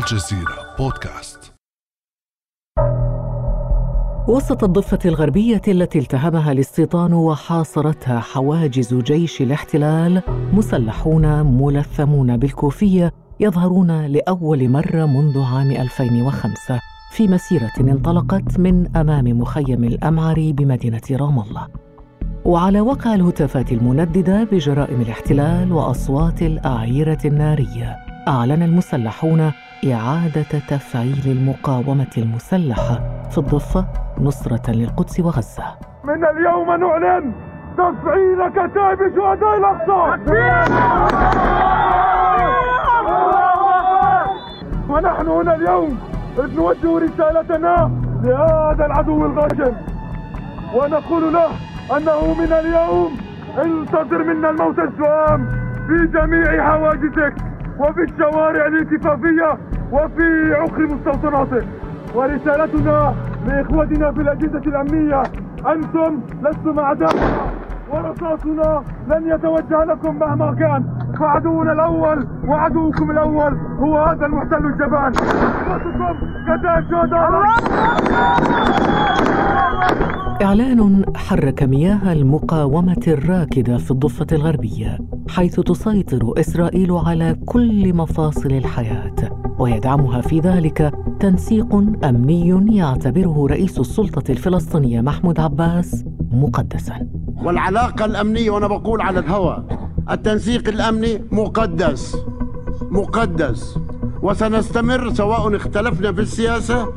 الجزيرة بودكاست. وسط الضفة الغربية التي التهمها الاستيطان وحاصرتها حواجز جيش الاحتلال مسلحون ملثمون بالكوفية يظهرون لأول مرة منذ عام 2005 في مسيرة انطلقت من أمام مخيم الأمعري بمدينة رام الله. وعلى وقع الهتافات المنددة بجرائم الاحتلال وأصوات الأعيرة النارية أعلن المسلحون إعادة تفعيل المقاومة المسلحة في الضفة نصرة للقدس وغزة. من اليوم نعلن تفعيل كتائب شهداء الأقصى. ونحن هنا اليوم إذ نوجه رسالتنا لهذا العدو الغاشم. ونقول له أنه من اليوم انتظر منا الموت السام في جميع حواجزك وفي الشوارع الالتفافية وفي عقر مستوطناتك ورسالتنا لإخوتنا في الأجهزة الأمنية أنتم لستم أعداء ورصاصنا لن يتوجه لكم مهما كان. فعدونا الأول وعدوكم الأول هو هذا المحتل الجبان. إخوتكم كتائب شهداء إعلان حرك مياه المقاومة الراكدة في الضفة الغربية حيث تسيطر إسرائيل على كل مفاصل الحياة ويدعمها في ذلك تنسيق أمني يعتبره رئيس السلطة الفلسطينية محمود عباس مقدسا. والعلاقة الأمنية وأنا بقول على الهواء التنسيق الأمني مقدس مقدس وسنستمر سواء اختلفنا في السياسة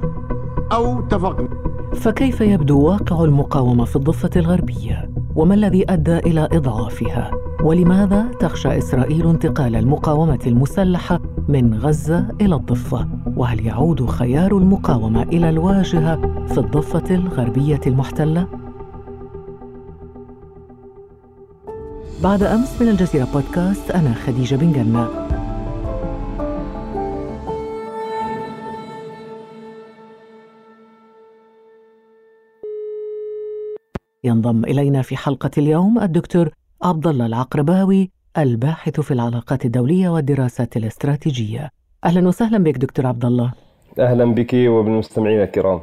أو اتفقنا فكيف يبدو واقع المقاومة في الضفة الغربية؟ وما الذي أدى إلى إضعافها؟ ولماذا تخشى إسرائيل انتقال المقاومة المسلحة من غزة إلى الضفة؟ وهل يعود خيار المقاومة إلى الواجهة في الضفة الغربية المحتلة؟ بعد أمس من الجزيرة بودكاست أنا خديجة بن جنة. ينضم إلينا في حلقة اليوم الدكتور عبد الله العقرباوي الباحث في العلاقات الدولية والدراسات الاستراتيجية. أهلا وسهلا بك دكتور عبد الله. أهلا بك وبالمستمعين الكرام.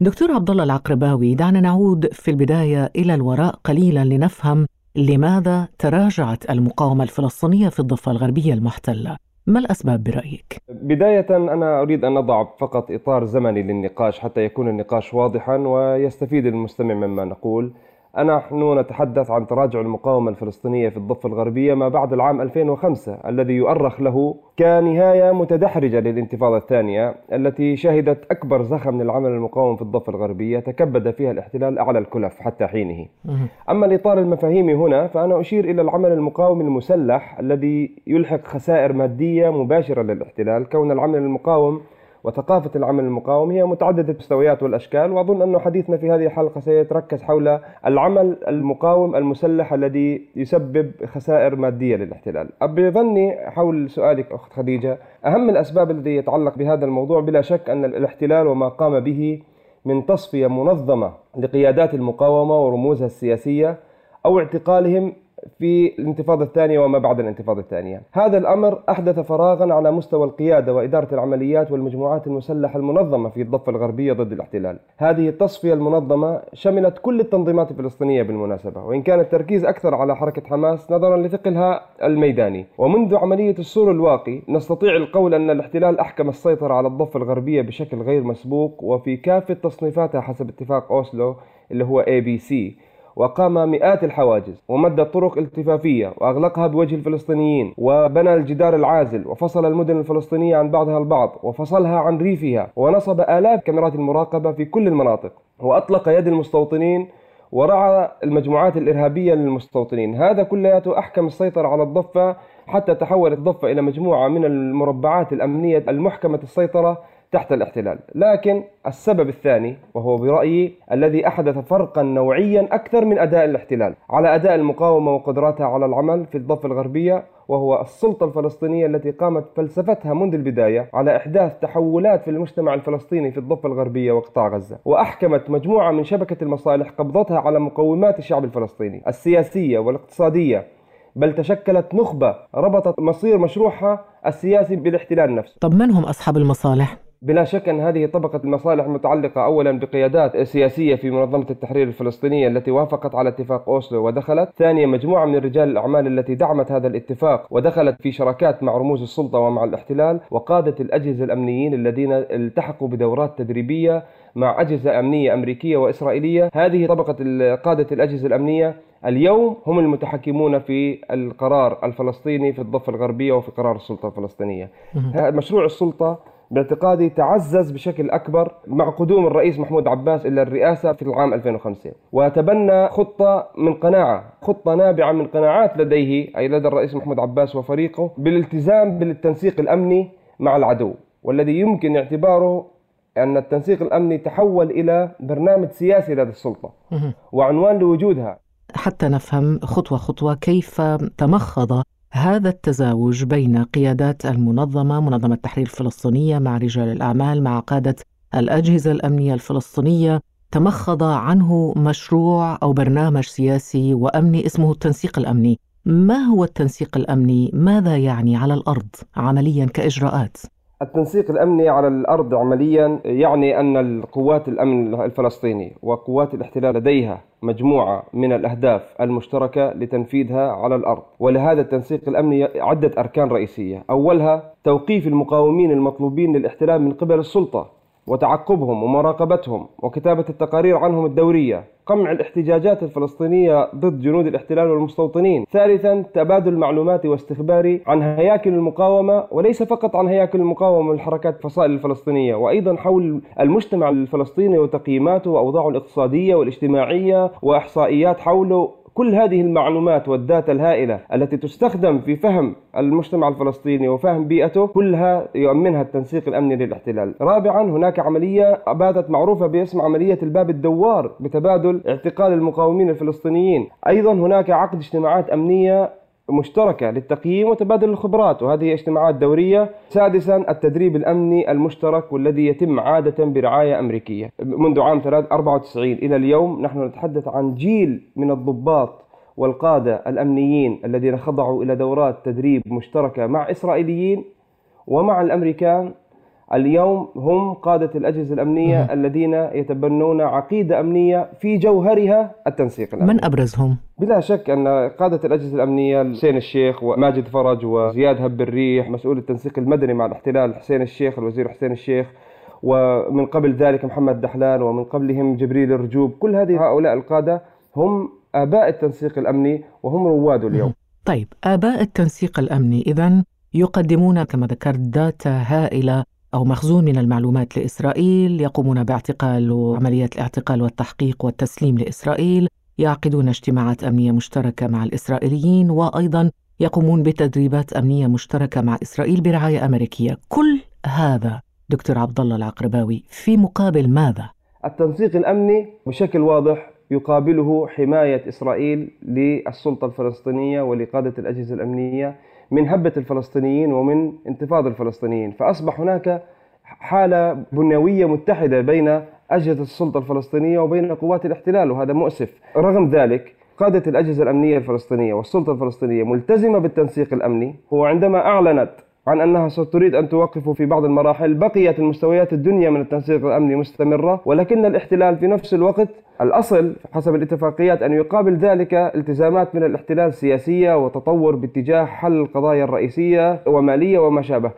دكتور عبد الله العقرباوي دعنا نعود في البداية إلى الوراء قليلا لنفهم لماذا تراجعت المقاومة الفلسطينية في الضفة الغربية المحتلة؟ ما الأسباب برأيك؟ بداية أنا أريد أن أضع فقط إطار زمني للنقاش حتى يكون النقاش واضحا ويستفيد المستمع مما نقول نحن نتحدث عن تراجع المقاومة الفلسطينية في الضفة الغربية ما بعد العام 2005 الذي يؤرخ له كنهاية متدحرجة للانتفاضة الثانية التي شهدت أكبر زخم من العمل المقاوم في الضفة الغربية تكبد فيها الاحتلال أعلى الكلف حتى حينه. أما الإطار المفاهيمي هنا فأنا أشير إلى العمل المقاوم المسلح الذي يلحق خسائر مادية مباشرة للاحتلال كون العمل المقاوم وثقافة العمل المقاوم هي متعددة المستويات والأشكال وأظن أن حديثنا في هذه الحلقة سيتركز حول العمل المقاوم المسلح الذي يسبب خسائر مادية للاحتلال. بظني حول سؤالك أخت خديجة أهم الأسباب التي يتعلق بهذا الموضوع بلا شك أن الاحتلال وما قام به من تصفية منظمة لقيادات المقاومة ورموزها السياسية أو اعتقالهم في الانتفاضة الثانية وما بعد الانتفاضة الثانية. هذا الأمر أحدث فراغا على مستوى القيادة وإدارة العمليات والمجموعات المسلحة المنظمة في الضفة الغربية ضد الاحتلال. هذه التصفية المنظمة شملت كل التنظيمات الفلسطينية بالمناسبة وإن كان التركيز أكثر على حركة حماس نظرا لثقلها الميداني. ومنذ عملية السور الواقي نستطيع القول أن الاحتلال أحكم السيطرة على الضفة الغربية بشكل غير مسبوق وفي كافة تصنيفاتها حسب اتفاق أوسلو اللي هو ABC وقام مئات الحواجز ومد الطرق التفافية وأغلقها بوجه الفلسطينيين وبنى الجدار العازل وفصل المدن الفلسطينية عن بعضها البعض وفصلها عن ريفها ونصب آلاف كاميرات المراقبة في كل المناطق وأطلق يد المستوطنين ورعى المجموعات الإرهابية للمستوطنين. هذا كلياته أحكم السيطرة على الضفة حتى تحولت الضفة إلى مجموعة من المربعات الأمنية المحكمة السيطرة تحت الاحتلال. لكن السبب الثاني وهو برأيي الذي أحدث فرقا نوعيا أكثر من أداء الاحتلال على أداء المقاومة وقدراتها على العمل في الضفة الغربية وهو السلطة الفلسطينية التي قامت فلسفتها منذ البداية على إحداث تحولات في المجتمع الفلسطيني في الضفة الغربية وقطاع غزة. وأحكمت مجموعة من شبكة المصالح قبضتها على مقومات الشعب الفلسطيني السياسية والاقتصادية. بل تشكلت نخبة ربطت مصير مشروعها السياسي بالاحتلال نفسه. طب من هم أصحاب المصالح؟ بلا شك أن هذه طبقة المصالح متعلقة أولا بقيادات سياسية في منظمة التحرير الفلسطينية التي وافقت على اتفاق أوسلو ودخلت ثانيا مجموعة من رجال الأعمال التي دعمت هذا الاتفاق ودخلت في شراكات مع رموز السلطة ومع الاحتلال وقادة الأجهزة الأمنيين الذين التحقوا بدورات تدريبية مع أجهزة أمنية أمريكية وإسرائيلية. هذه طبقة قادة الأجهزة الأمنية اليوم هم المتحكمون في القرار الفلسطيني في الضفة الغربية وفي قرار السلطة الفلسطينية. مشروع السلطة باعتقادي تعزز بشكل أكبر مع قدوم الرئيس محمود عباس إلى الرئاسة في العام 2005 وتبنى خطة من قناعة خطة نابعة من قناعات لديه أي لدى الرئيس محمود عباس وفريقه بالالتزام بالتنسيق الأمني مع العدو والذي يمكن اعتباره أن التنسيق الأمني تحول إلى برنامج سياسي لدى السلطة. وعنوان لوجودها. حتى نفهم خطوة خطوة كيف تمخض هذا التزاوج بين قيادات المنظمة منظمة التحرير الفلسطينية مع رجال الأعمال مع قادة الأجهزة الأمنية الفلسطينية تمخض عنه مشروع أو برنامج سياسي وأمني اسمه التنسيق الأمني ما هو التنسيق الأمني؟ ماذا يعني على الأرض عمليا كإجراءات؟ التنسيق الأمني على الأرض عمليا يعني أن القوات الأمن الفلسطيني وقوات الاحتلال لديها مجموعة من الأهداف المشتركة لتنفيذها على الأرض، ولهذا التنسيق الأمني عدة أركان رئيسية، أولها توقيف المقاومين المطلوبين للاحتلال من قبل السلطة وتعقبهم ومراقبتهم وكتابة التقارير عنهم الدورية قمع الاحتجاجات الفلسطينية ضد جنود الاحتلال والمستوطنين. ثالثا تبادل معلوماتي واستخباري عن هياكل المقاومة وليس فقط عن هياكل المقاومة والحركات الفصائل الفلسطينية وأيضا حول المجتمع الفلسطيني وتقييماته وأوضاعه الاقتصادية والاجتماعية وإحصائيات حوله. كل هذه المعلومات والداتا الهائلة التي تستخدم في فهم المجتمع الفلسطيني وفهم بيئته كلها يؤمنها التنسيق الأمني للاحتلال. رابعا هناك عملية باتت معروفة باسم عملية الباب الدوار بتبادل اعتقال المقاومين الفلسطينيين. أيضا هناك عقد اجتماعات أمنية مشتركة للتقييم وتبادل الخبرات وهذه اجتماعات دورية. سادسا التدريب الأمني المشترك والذي يتم عادة برعاية أمريكية. منذ عام 94 إلى اليوم نحن نتحدث عن جيل من الضباط والقادة الأمنيين الذين خضعوا إلى دورات تدريب مشتركة مع إسرائيليين ومع الأمريكان. اليوم هم قادة الأجهزة الأمنية الذين يتبنون عقيدة أمنية في جوهرها التنسيق الأمني. من أبرزهم؟ بلا شك أن قادة الأجهزة الأمنية حسين الشيخ وماجد فرج وزياد هب الريح مسؤول التنسيق المدني مع الاحتلال حسين الشيخ الوزير حسين الشيخ ومن قبل ذلك محمد دحلان ومن قبلهم جبريل الرجوب. كل هذه هؤلاء القادة هم آباء التنسيق الأمني وهم رواده اليوم. طيب آباء التنسيق الأمني إذا يقدمون كما ذكرت داتا هائلة أو مخزون من المعلومات لإسرائيل يقومون باعتقال وعمليات الاعتقال والتحقيق والتسليم لإسرائيل يعقدون اجتماعات أمنية مشتركة مع الإسرائيليين وأيضا يقومون بتدريبات أمنية مشتركة مع إسرائيل برعاية أمريكية كل هذا دكتور عبد الله العقرباوي في مقابل ماذا؟ التنسيق الأمني بشكل واضح يقابله حماية إسرائيل للسلطة الفلسطينية ولقادة الأجهزة الأمنية من هبة الفلسطينيين ومن انتفاض الفلسطينيين. فأصبح هناك حالة بنيوية متحدة بين أجهزة السلطة الفلسطينية وبين قوات الاحتلال وهذا مؤسف. رغم ذلك قادة الأجهزة الأمنية الفلسطينية والسلطة الفلسطينية ملتزمة بالتنسيق الأمني. وعندما أعلنت عن أنها ستريد أن توقف في بعض المراحل بقيت المستويات الدنيا من التنسيق الأمني مستمرة ولكن الاحتلال في نفس الوقت الأصل حسب الاتفاقيات أن يقابل ذلك التزامات من الاحتلال سياسية وتطور باتجاه حل القضايا الرئيسية ومالية وما شابه.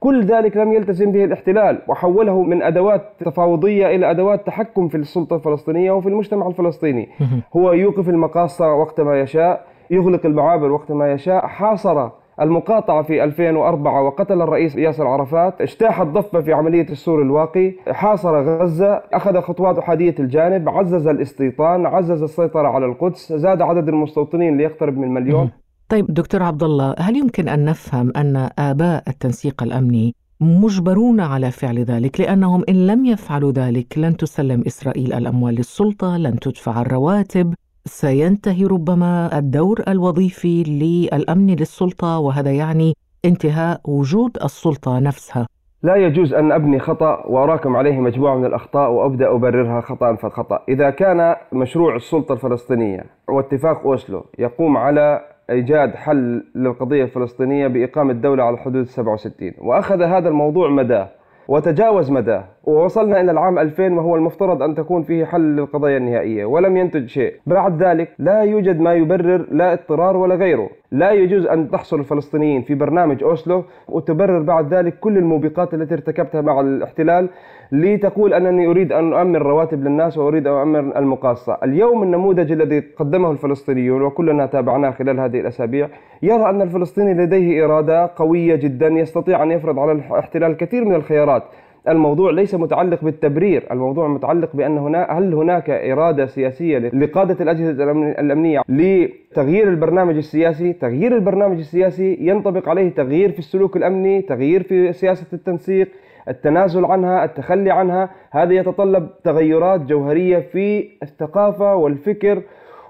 كل ذلك لم يلتزم به الاحتلال وحوله من أدوات تفاوضية إلى أدوات تحكم في السلطة الفلسطينية وفي المجتمع الفلسطيني. هو يوقف المقاصة وقت ما يشاء يغلق المعابر وقت ما يشاء حاصر المقاطعة في 2004 وقتل الرئيس ياسر عرفات اجتاح الضفة في عملية السور الواقي حاصر غزة أخذ خطوات أحادية الجانب عزز الاستيطان عزز السيطرة على القدس زاد عدد المستوطنين ليقترب من مليون. طيب دكتور عبد الله هل يمكن أن نفهم أن آباء التنسيق الأمني مجبرون على فعل ذلك؟ لأنهم إن لم يفعلوا ذلك لن تسلم إسرائيل الأموال للسلطة لن تدفع الرواتب سينتهي ربما الدور الوظيفي للأمن للسلطة وهذا يعني انتهاء وجود السلطة نفسها. لا يجوز أن أبني خطأ وأراكم عليه مجموعة من الأخطاء وأبدأ أبررها خطأ فخطا، إذا كان مشروع السلطة الفلسطينية واتفاق أوسلو يقوم على إيجاد حل للقضية الفلسطينية بإقامة دولة على حدود 67 وأخذ هذا الموضوع مداه وتجاوز مداه ووصلنا إلى العام 2000 وهو المفترض أن تكون فيه حل للقضايا النهائية ولم ينتج شيء. بعد ذلك لا يوجد ما يبرر لا اضطرار ولا غيره. لا يجوز أن تحصل الفلسطينيين في برنامج أوسلو وتبرر بعد ذلك كل الموبقات التي ارتكبتها مع الاحتلال لتقول أنني أريد أن أؤمن رواتب للناس وأريد أن أؤمن المقاصة. اليوم النموذج الذي قدمه الفلسطينيون وكلنا تابعناه خلال هذه الأسابيع يرى أن الفلسطيني لديه إرادة قوية جدا يستطيع أن يفرض على الاحتلال كثير من الخيارات. الموضوع ليس متعلق بالتبرير الموضوع متعلق بأن هنا هل هناك إرادة سياسية لقادة الأجهزة الأمنية لتغيير البرنامج السياسي؟ تغيير البرنامج السياسي ينطبق عليه تغيير في السلوك الأمني تغيير في سياسة التنسيق التنازل عنها التخلي عنها. هذا يتطلب تغيرات جوهرية في الثقافة والفكر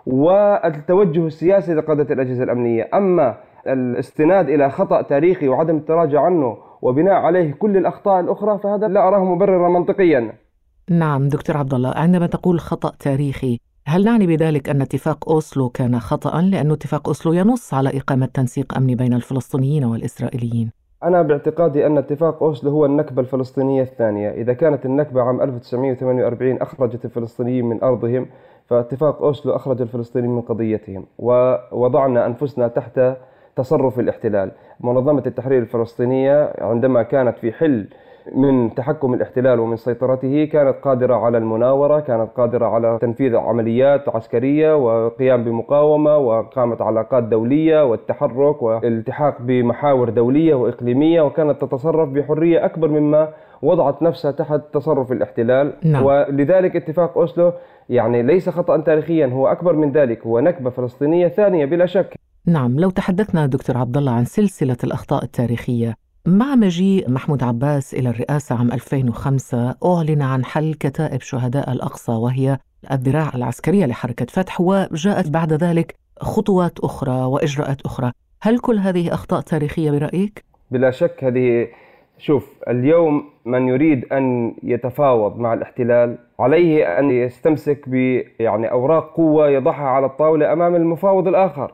والتوجه السياسي لقادة الأجهزة الأمنية. أما الاستناد إلى خطأ تاريخي وعدم التراجع عنه وبناء عليه كل الأخطاء الأخرى فهذا لا أراه مبررا منطقيا. نعم دكتور عبد الله عندما تقول خطأ تاريخي هل نعني بذلك أن اتفاق أوسلو كان خطأ لأن اتفاق أوسلو ينص على إقامة تنسيق أمني بين الفلسطينيين والإسرائيليين. أنا باعتقادي أن اتفاق أوسلو هو النكبة الفلسطينية الثانية. إذا كانت النكبة عام 1948 أخرجت الفلسطينيين من أرضهم فاتفاق أوسلو أخرج الفلسطينيين من قضيتهم. ووضعنا أنفسنا تحت تصرف الاحتلال. منظمة التحرير الفلسطينية عندما كانت في حل من تحكم الاحتلال ومن سيطرته كانت قادرة على المناورة كانت قادرة على تنفيذ عمليات عسكرية وقيام بمقاومة وقامت علاقات دولية والتحرك والالتحاق بمحاور دولية وإقليمية وكانت تتصرف بحرية أكبر مما وضعت نفسها تحت تصرف الاحتلال. نعم. ولذلك اتفاق أوسلو يعني ليس خطأ تاريخيا هو أكبر من ذلك هو نكبة فلسطينية ثانية بلا شك. نعم لو تحدثنا دكتور عبد الله عن سلسلة الأخطاء التاريخية مع مجيء محمود عباس إلى الرئاسة عام 2005 أعلن عن حل كتائب شهداء الأقصى وهي الذراع العسكرية لحركة فتح وجاءت بعد ذلك خطوات أخرى وإجراءات أخرى هل كل هذه أخطاء تاريخية برأيك؟ بلا شك هذه شوف اليوم من يريد أن يتفاوض مع الاحتلال عليه أن يستمسك ب يعني أوراق قوة يضعها على الطاولة أمام المفاوض الآخر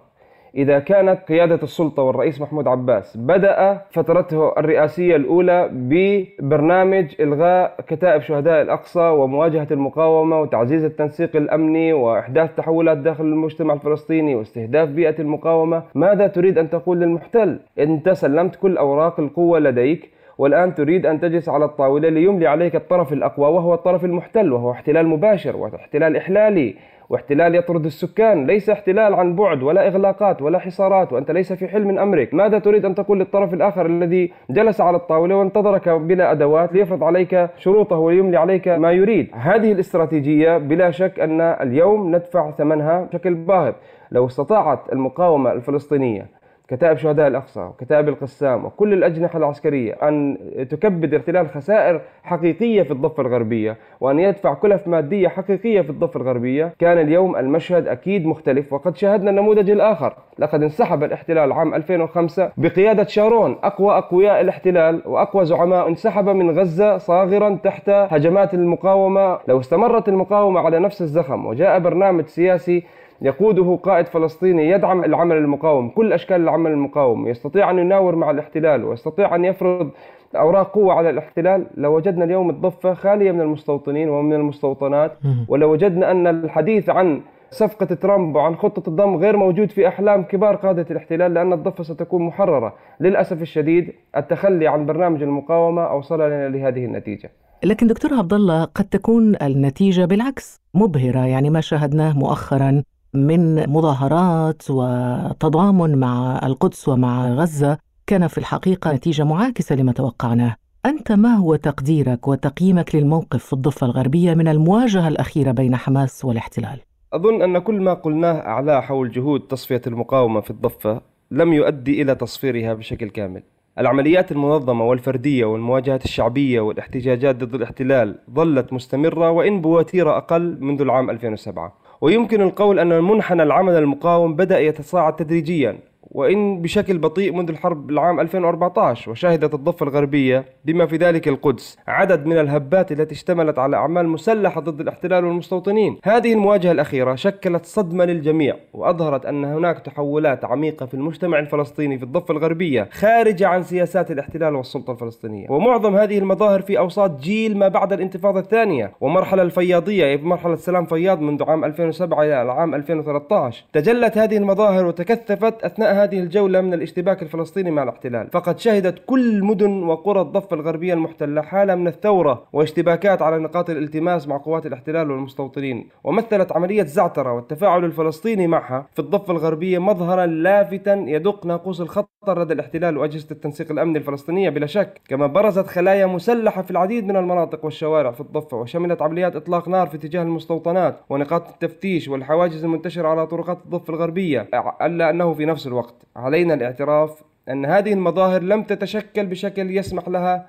إذا كانت قيادة السلطة والرئيس محمود عباس بدأ فترته الرئاسية الأولى ببرنامج إلغاء كتائب شهداء الأقصى ومواجهة المقاومة وتعزيز التنسيق الأمني وإحداث تحولات داخل المجتمع الفلسطيني واستهداف بيئة المقاومة ماذا تريد أن تقول للمحتل؟ أنت سلمت كل أوراق القوة لديك والآن تريد أن تجلس على الطاولة ليملي عليك الطرف الأقوى وهو الطرف المحتل وهو احتلال مباشر واحتلال إحلالي واحتلال يطرد السكان ليس احتلال عن بعد ولا إغلاقات ولا حصارات وأنت ليس في حل من أمرك. ماذا تريد أن تقول للطرف الآخر الذي جلس على الطاولة وانتظرك بلا أدوات ليفرض عليك شروطه ويملي عليك ما يريد؟ هذه الاستراتيجية بلا شك أن اليوم ندفع ثمنها بشكل باهظ. لو استطاعت المقاومة الفلسطينية كتائب شهداء الأقصى وكتائب القسام وكل الأجنحة العسكرية أن تكبد الاحتلال خسائر حقيقية في الضفة الغربية وأن يدفع كلف مادية حقيقية في الضفة الغربية. كان اليوم المشهد أكيد مختلف وقد شاهدنا النموذج الآخر. لقد انسحب الاحتلال عام 2005 بقيادة شارون أقوى أقوياء الاحتلال وأقوى زعماء انسحب من غزة صاغرا تحت هجمات المقاومة. لو استمرت المقاومة على نفس الزخم وجاء برنامج سياسي يقوده قائد فلسطيني يدعم العمل المقاوم كل أشكال العمل المقاوم يستطيع أن يناور مع الاحتلال ويستطيع أن يفرض أوراق قوة على الاحتلال. لوجدنا اليوم الضفة خالية من المستوطنين ومن المستوطنات ولوجدنا أن الحديث عن صفقة ترامب وعن خطة الضم غير موجود في أحلام كبار قادة الاحتلال لأن الضفة ستكون محررة. للأسف الشديد التخلي عن برنامج المقاومة أوصلنا لهذه النتيجة. لكن دكتور عبد الله قد تكون النتيجة بالعكس مبهرة يعني ما شاهدناه مؤخرا. من مظاهرات وتضامن مع القدس ومع غزة كان في الحقيقة نتيجة معاكسة لما توقعناه. أنت ما هو تقديرك وتقييمك للموقف في الضفة الغربية من المواجهة الأخيرة بين حماس والاحتلال؟ أظن أن كل ما قلناه أعلاه حول جهود تصفية المقاومة في الضفة لم يؤدي إلى تصفيرها بشكل كامل. العمليات المنظمة والفردية والمواجهات الشعبية والاحتجاجات ضد الاحتلال ظلت مستمرة وإن بوتيرة أقل منذ العام 2007 ويمكن القول أن منحنى العمل المقاوم بدأ يتصاعد تدريجيا. وإن بشكل بطيء منذ الحرب العام 2014 وشهدت الضفة الغربية بما في ذلك القدس عدد من الهبات التي اشتملت على أعمال مسلحة ضد الاحتلال والمستوطنين. هذه المواجهة الأخيرة شكلت صدمة للجميع وأظهرت أن هناك تحولات عميقة في المجتمع الفلسطيني في الضفة الغربية خارجة عن سياسات الاحتلال والسلطة الفلسطينية. ومعظم هذه المظاهر في أوساط جيل ما بعد الانتفاضة الثانية ومرحلة الفياضية مرحلة سلام فياض منذ عام 2007 إلى العام 2013 تجلت هذه المظاهر وتكثفت أثناء هذه الجولة من الاشتباك الفلسطيني مع الاحتلال. فقد شهدت كل مدن وقرى الضفة الغربية المحتلة حالة من الثورة واشتباكات على نقاط الالتماس مع قوات الاحتلال والمستوطنين ومثلت عملية زعترة والتفاعل الفلسطيني معها في الضفة الغربية مظهرا لافتا يدق ناقوس الخطر لدى الاحتلال وأجهزة التنسيق الأمني الفلسطينية بلا شك. كما برزت خلايا مسلحة في العديد من المناطق والشوارع في الضفة وشملت عمليات إطلاق نار في اتجاه المستوطنات ونقاط التفتيش والحواجز المنتشرة على طرقات الضفة الغربية ألا أنه في نفس الوقت. علينا الاعتراف أن هذه المظاهر لم تتشكل بشكل يسمح لها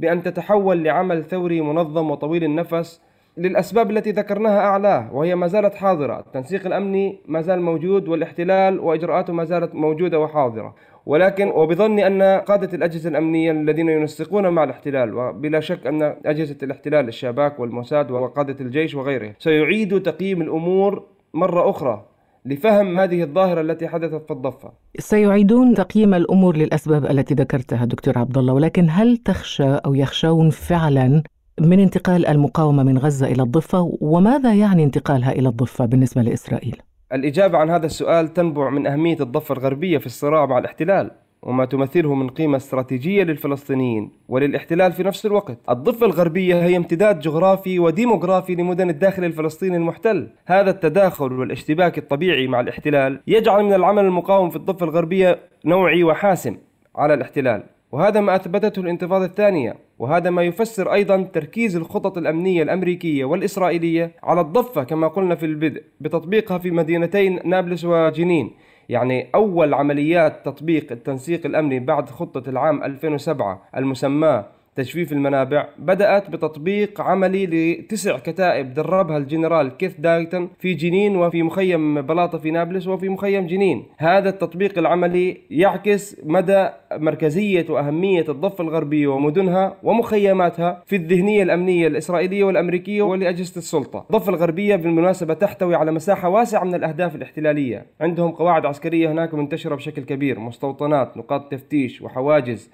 بأن تتحول لعمل ثوري منظم وطويل النفس للأسباب التي ذكرناها أعلاه وهي ما زالت حاضرة. التنسيق الأمني ما زال موجود والاحتلال وإجراءاته ما زالت موجودة وحاضرة. ولكن وبظني أن قادة الأجهزة الأمنية الذين ينسقون مع الاحتلال وبلا شك أن أجهزة الاحتلال الشباك والموساد وقادة الجيش وغيره سيعيدوا تقييم الأمور مرة أخرى. لفهم هذه الظاهرة التي حدثت في الضفة. سيعيدون تقييم الأمور للأسباب التي ذكرتها دكتور عبد الله ولكن هل تخشى أو يخشون فعلا من انتقال المقاومة من غزة إلى الضفة؟ وماذا يعني انتقالها إلى الضفة بالنسبة لإسرائيل؟ الإجابة عن هذا السؤال تنبع من أهمية الضفة الغربية في الصراع مع الاحتلال. وما تمثله من قيمة استراتيجية للفلسطينيين وللاحتلال في نفس الوقت. الضفة الغربية هي امتداد جغرافي وديموغرافي لمدن الداخل الفلسطيني المحتل. هذا التداخل والاشتباك الطبيعي مع الاحتلال يجعل من العمل المقاوم في الضفة الغربية نوعي وحاسم على الاحتلال. وهذا ما أثبتته الانتفاضة الثانية. وهذا ما يفسر أيضا تركيز الخطط الأمنية الأمريكية والإسرائيلية على الضفة كما قلنا في البدء بتطبيقها في مدينتين نابلس وجنين. يعني أول عمليات تطبيق التنسيق الأمني بعد خطة العام 2007 المسماة تجفيف المنابع بدأت بتطبيق عملي لتسع كتائب دربها الجنرال كيث دايتن في جنين وفي مخيم بلاطة في نابلس وفي مخيم جنين. هذا التطبيق العملي يعكس مدى مركزية وأهمية الضفة الغربية ومدنها ومخيماتها في الذهنية الأمنية الإسرائيلية والأمريكية ولأجهزة السلطة. الضفة الغربية بالمناسبة تحتوي على مساحة واسعة من الأهداف الاحتلالية. عندهم قواعد عسكرية هناك منتشرة بشكل كبير مستوطنات نقاط تفتيش وحواجز.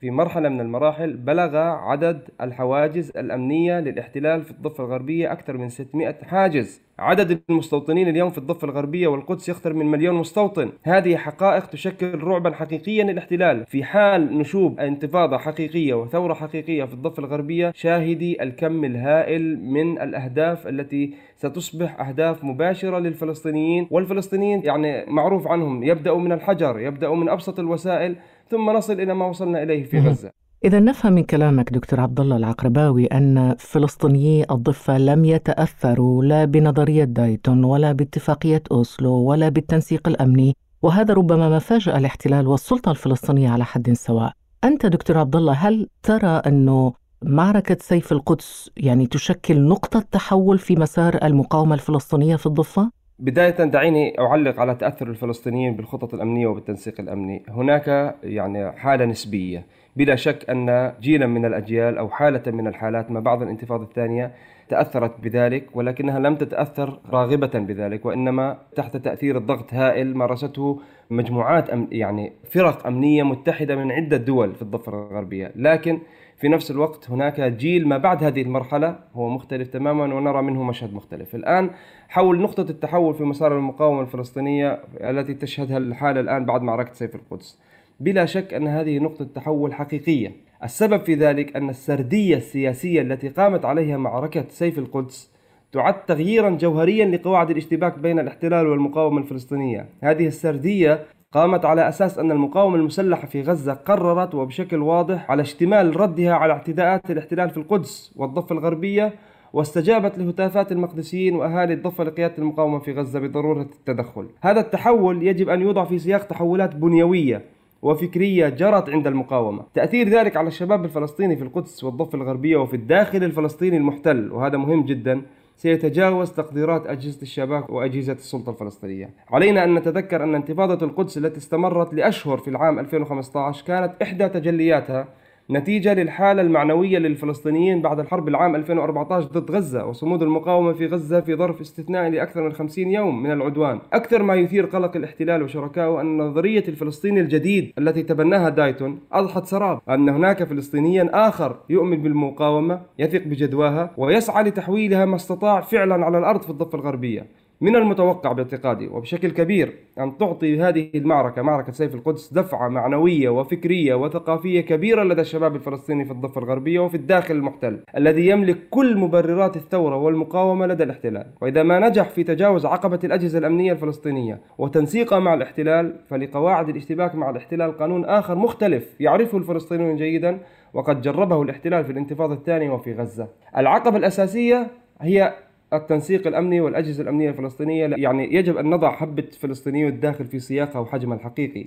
في مرحلة من المراحل بلغ عدد الحواجز الأمنية للاحتلال في الضفة الغربية أكثر من 600 حاجز. عدد المستوطنين اليوم في الضفة الغربية والقدس يختر من مليون مستوطن. هذه حقائق تشكل رعبا حقيقيا للاحتلال. في حال نشوب انتفاضة حقيقية وثورة حقيقية في الضفة الغربية شاهدي الكم الهائل من الأهداف التي ستصبح أهداف مباشرة للفلسطينيين. والفلسطينيين يعني معروف عنهم يبدأوا من الحجر يبدأوا من أبسط الوسائل ثم نصل إلى ما وصلنا إليه في غزة إذا نفهم من كلامك دكتور عبد الله العقرباوي أن فلسطينيي الضفة لم يتأثروا لا بنظرية دايتون ولا باتفاقية أوسلو ولا بالتنسيق الأمني وهذا ربما ما فاجأ الاحتلال والسلطة الفلسطينية على حد سواء. أنت دكتور عبد الله هل ترى أنه معركة سيف القدس يعني تشكل نقطة تحول في مسار المقاومة الفلسطينية في الضفة؟ بداية دعيني أعلق على تأثر الفلسطينيين بالخطط الأمنية وبالتنسيق الأمني. هناك يعني حالة نسبية. بلا شك أن جيلا من الأجيال أو حالة من الحالات ما بعد الانتفاضة الثانية تأثرت بذلك ولكنها لم تتأثر راغبة بذلك وإنما تحت تأثير الضغط هائل مارسته مجموعات أم يعني فرق أمنية متحدة من عدة دول في الضفة الغربية. لكن في نفس الوقت هناك جيل ما بعد هذه المرحلة هو مختلف تماما ونرى منه مشهد مختلف. الآن حول نقطة التحول في مسار المقاومة الفلسطينية التي تشهدها الحالة الآن بعد معركة سيف القدس. بلا شك أن هذه نقطة تحول حقيقية. السبب في ذلك أن السردية السياسية التي قامت عليها معركة سيف القدس تعد تغييرا جوهريا لقواعد الاشتباك بين الاحتلال والمقاومة الفلسطينية. هذه السردية قامت على أساس أن المقاومة المسلحة في غزة قررت وبشكل واضح على اشتمال ردها على اعتداءات الاحتلال في القدس والضفة الغربية واستجابت لهتافات المقدسيين وأهالي الضفة لقيادة المقاومة في غزة بضرورة التدخل. هذا التحول يجب أن يوضع في سياق تحولات بنيوية وفكرية جرت عند المقاومة. تأثير ذلك على الشباب الفلسطيني في القدس والضفة الغربية وفي الداخل الفلسطيني المحتل وهذا مهم جدا. سيتجاوز تقديرات أجهزة الشباك وأجهزة السلطة الفلسطينية. علينا أن نتذكر أن انتفاضة القدس التي استمرت لأشهر في العام 2015 كانت إحدى تجلياتها نتيجة للحالة المعنوية للفلسطينيين بعد الحرب العام 2014 ضد غزة وصمود المقاومة في غزة في ظرف استثنائي لأكثر من 50 يوم من العدوان. أكثر ما يثير قلق الاحتلال وشركائه أن نظرية الفلسطيني الجديد التي تبناها دايتون أضحت سراب. أن هناك فلسطينيا آخر يؤمن بالمقاومة يثق بجدواها ويسعى لتحويلها ما استطاع فعلا على الأرض في الضفة الغربية. من المتوقع باعتقادي وبشكل كبير أن تعطي هذه المعركة معركة سيف القدس دفعة معنوية وفكرية وثقافية كبيرة لدى الشباب الفلسطيني في الضفة الغربية وفي الداخل المحتل الذي يملك كل مبررات الثورة والمقاومة لدى الاحتلال. وإذا ما نجح في تجاوز عقبة الأجهزة الأمنية الفلسطينية وتنسيقها مع الاحتلال فلقواعد الاشتباك مع الاحتلال قانون آخر مختلف يعرفه الفلسطينيون جيدا وقد جربه الاحتلال في الانتفاضة الثانية وفي غزة. العقبة الأساسية هي التنسيق الأمني والأجهزة الأمنية الفلسطينية يعني يجب أن نضع حبة فلسطينيو الداخل في سياقها وحجمها الحقيقي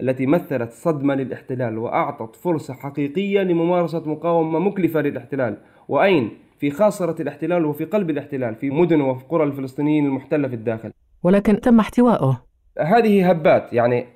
التي مثلت صدمة للاحتلال وأعطت فرصة حقيقية لممارسة مقاومة مكلفة للاحتلال. وأين؟ في خاصرة الاحتلال وفي قلب الاحتلال في مدن وفي قرى الفلسطينيين المحتلة في الداخل. ولكن تم احتوائه. هذه هبات يعني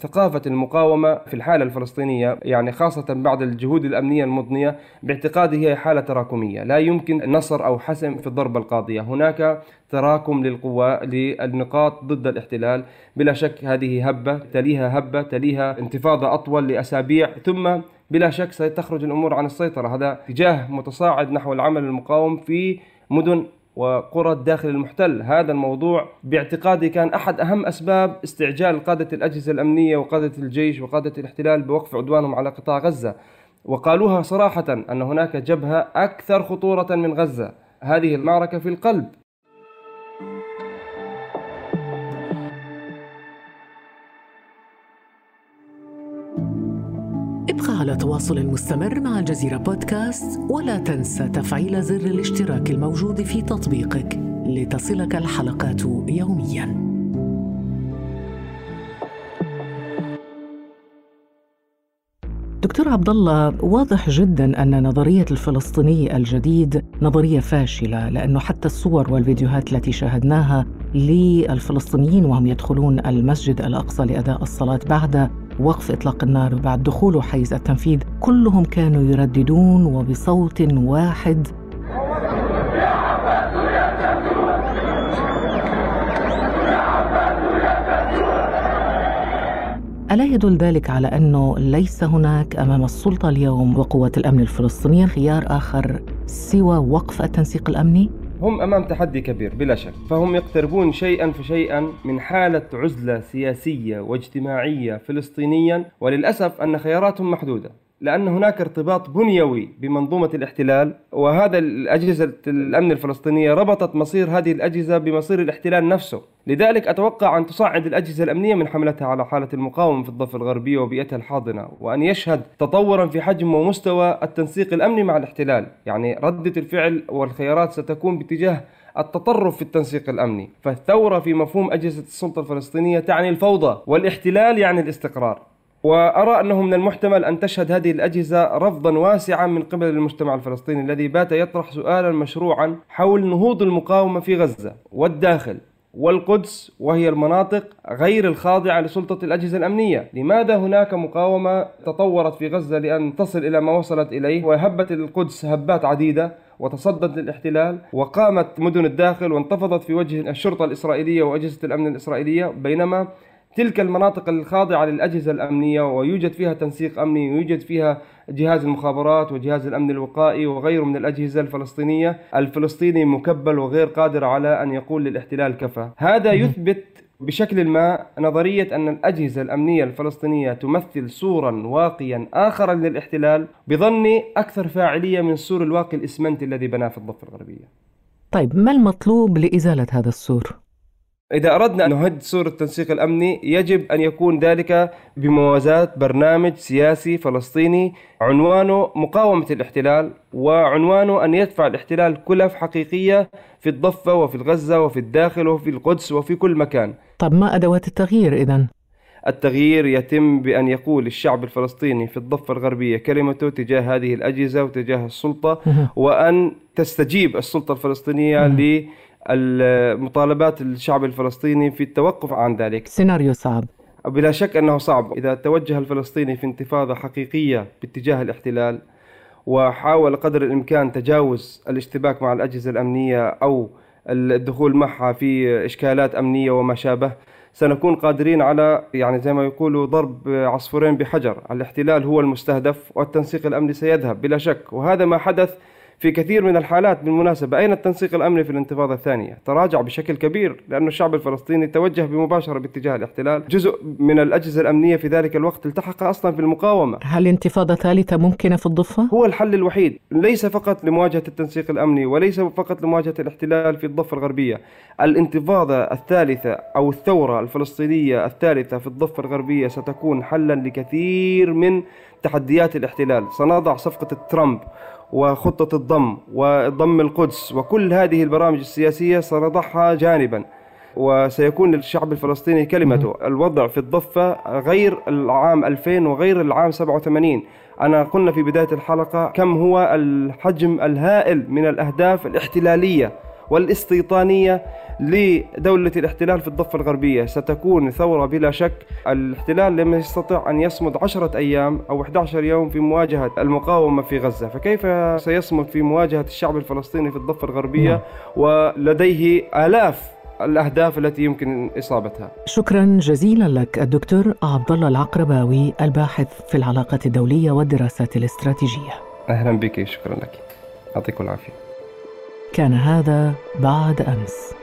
ثقافة المقاومة في الحالة الفلسطينية يعني خاصة بعد الجهود الأمنية المضنية باعتقادي هي حالة تراكمية. لا يمكن نصر أو حسم في الضربة القاضية. هناك تراكم للقوى للنقاط ضد الاحتلال. بلا شك هذه هبة تليها هبة تليها انتفاضة أطول لأسابيع ثم بلا شك ستخرج الأمور عن السيطرة. هذا اتجاه متصاعد نحو العمل المقاوم في مدن وقرى الداخل المحتل. هذا الموضوع باعتقادي كان أحد أهم أسباب استعجال قادة الأجهزة الأمنية وقادة الجيش وقادة الاحتلال بوقف عدوانهم على قطاع غزة. وقالوها صراحة أن هناك جبهة أكثر خطورة من غزة. هذه المعركة في القلب. على تواصل مستمر مع الجزيرة بودكاست ولا تنسى تفعيل زر الاشتراك الموجود في تطبيقك لتصلك الحلقات يومياً. دكتور عبد الله واضح جدا أن نظرية الفلسطيني الجديد نظرية فاشلة لأنه حتى الصور والفيديوهات التي شاهدناها للفلسطينيين وهم يدخلون المسجد الأقصى لأداء الصلاة بعد وقف إطلاق النار وبعد دخوله حيز التنفيذ كلهم كانوا يرددون وبصوت واحد ألا يدل ذلك على أنه ليس هناك أمام السلطة اليوم وقوة الأمن الفلسطينية خيار آخر سوى وقف التنسيق الأمني؟ هم أمام تحدي كبير بلا شك، فهم يقتربون شيئا فشيئا من حالة عزلة سياسية واجتماعية فلسطينيا وللأسف أن خياراتهم محدودة، لأن هناك ارتباط بنيوي بمنظومة الاحتلال وهذا الأجهزة الأمن الفلسطينية ربطت مصير هذه الأجهزة بمصير الاحتلال نفسه. لذلك أتوقع أن تصعد الأجهزة الأمنية من حملتها على حالة المقاومة في الضفة الغربية وبيئتها الحاضنة وأن يشهد تطورا في حجم ومستوى التنسيق الأمني مع الاحتلال. يعني ردة الفعل والخيارات ستكون باتجاه التطرف في التنسيق الأمني، فالثورة في مفهوم أجهزة السلطة الفلسطينية تعني الفوضى، والاحتلال يعني الاستقرار. وأرى أنه من المحتمل أن تشهد هذه الأجهزة رفضا واسعا من قبل المجتمع الفلسطيني الذي بات يطرح سؤالا مشروعا حول نهوض المقاومة في غزة والداخل والقدس وهي المناطق غير الخاضعة لسلطة الأجهزة الأمنية. لماذا هناك مقاومة تطورت في غزة لأن تصل إلى ما وصلت إليه؟ وهبت القدس هبات عديدة وتصدت للاحتلال وقامت مدن الداخل وانتفضت في وجه الشرطة الإسرائيلية وأجهزة الأمن الإسرائيلية بينما تلك المناطق الخاضعة للأجهزة الأمنية ويوجد فيها تنسيق أمني ويوجد فيها جهاز المخابرات وجهاز الأمن الوقائي وغيره من الأجهزة الفلسطينية. الفلسطيني مكبل وغير قادر على أن يقول للاحتلال كفى. هذا يثبت بشكل ما نظرية أن الأجهزة الأمنية الفلسطينية تمثل سورا واقيا آخرا للاحتلال بظني أكثر فاعلية من السور الواقي الإسمنتي الذي بناه في الضفة الغربية. طيب ما المطلوب لإزالة هذا السور؟ إذا أردنا أن نهد سور التنسيق الأمني يجب أن يكون ذلك بموازاة برنامج سياسي فلسطيني عنوانه مقاومة الاحتلال وعنوانه أن يدفع الاحتلال كلف حقيقية في الضفة وفي الغزة وفي الداخل وفي القدس وفي كل مكان. طب ما أدوات التغيير إذن؟ التغيير يتم بأن يقول الشعب الفلسطيني في الضفة الغربية كلمته تجاه هذه الأجهزة وتجاه السلطة وأن تستجيب السلطة الفلسطينية لمطالبات الشعب الفلسطيني في التوقف عن ذلك. سيناريو صعب. بلا شك أنه صعب. إذا توجه الفلسطيني في انتفاضة حقيقية باتجاه الاحتلال وحاول قدر الإمكان تجاوز الاشتباك مع الأجهزة الأمنية أو الدخول معها في إشكالات أمنية وما شابه سنكون قادرين على يعني زي ما يقولوا ضرب عصفورين بحجر. الاحتلال هو المستهدف والتنسيق الأمني سيذهب بلا شك وهذا ما حدث في كثير من الحالات بالمناسبة. أين التنسيق الأمني في الانتفاضة الثانية؟ تراجع بشكل كبير لأن الشعب الفلسطيني توجه بمباشرة باتجاه الاحتلال. جزء من الأجهزة الأمنية في ذلك الوقت التحق أصلا في المقاومة. هل انتفاضة ثالثة ممكنة في الضفة؟ هو الحل الوحيد. ليس فقط لمواجهة التنسيق الأمني وليس فقط لمواجهة الاحتلال في الضفة الغربية. الانتفاضة الثالثة أو الثورة الفلسطينية الثالثة في الضفة الغربية ستكون حلا لكثير من تحديات الاحتلال. سنضع صفقة ترامب وخطة الضم وضم القدس وكل هذه البرامج السياسية سنضعها جانبا. وسيكون للشعب الفلسطيني كلمته الوضع في الضفة غير العام 2000 وغير العام 87 أنا قلنا في بداية الحلقة كم هو الحجم الهائل من الأهداف الاحتلالية. والاستيطانية لدولة الاحتلال في الضفة الغربية. ستكون ثورة بلا شك. الاحتلال لم يستطع أن يصمد عشرة أيام أو 11 يوم في مواجهة المقاومة في غزة. فكيف سيصمد في مواجهة الشعب الفلسطيني في الضفة الغربية؟ ولديه آلاف الأهداف التي يمكن إصابتها. شكرا جزيلا لك الدكتور عبد الله العقرباوي الباحث في العلاقات الدولية والدراسات الاستراتيجية. أهلا بك. شكرا لك. يعطيكم العافية. كان هذا بعد أمس.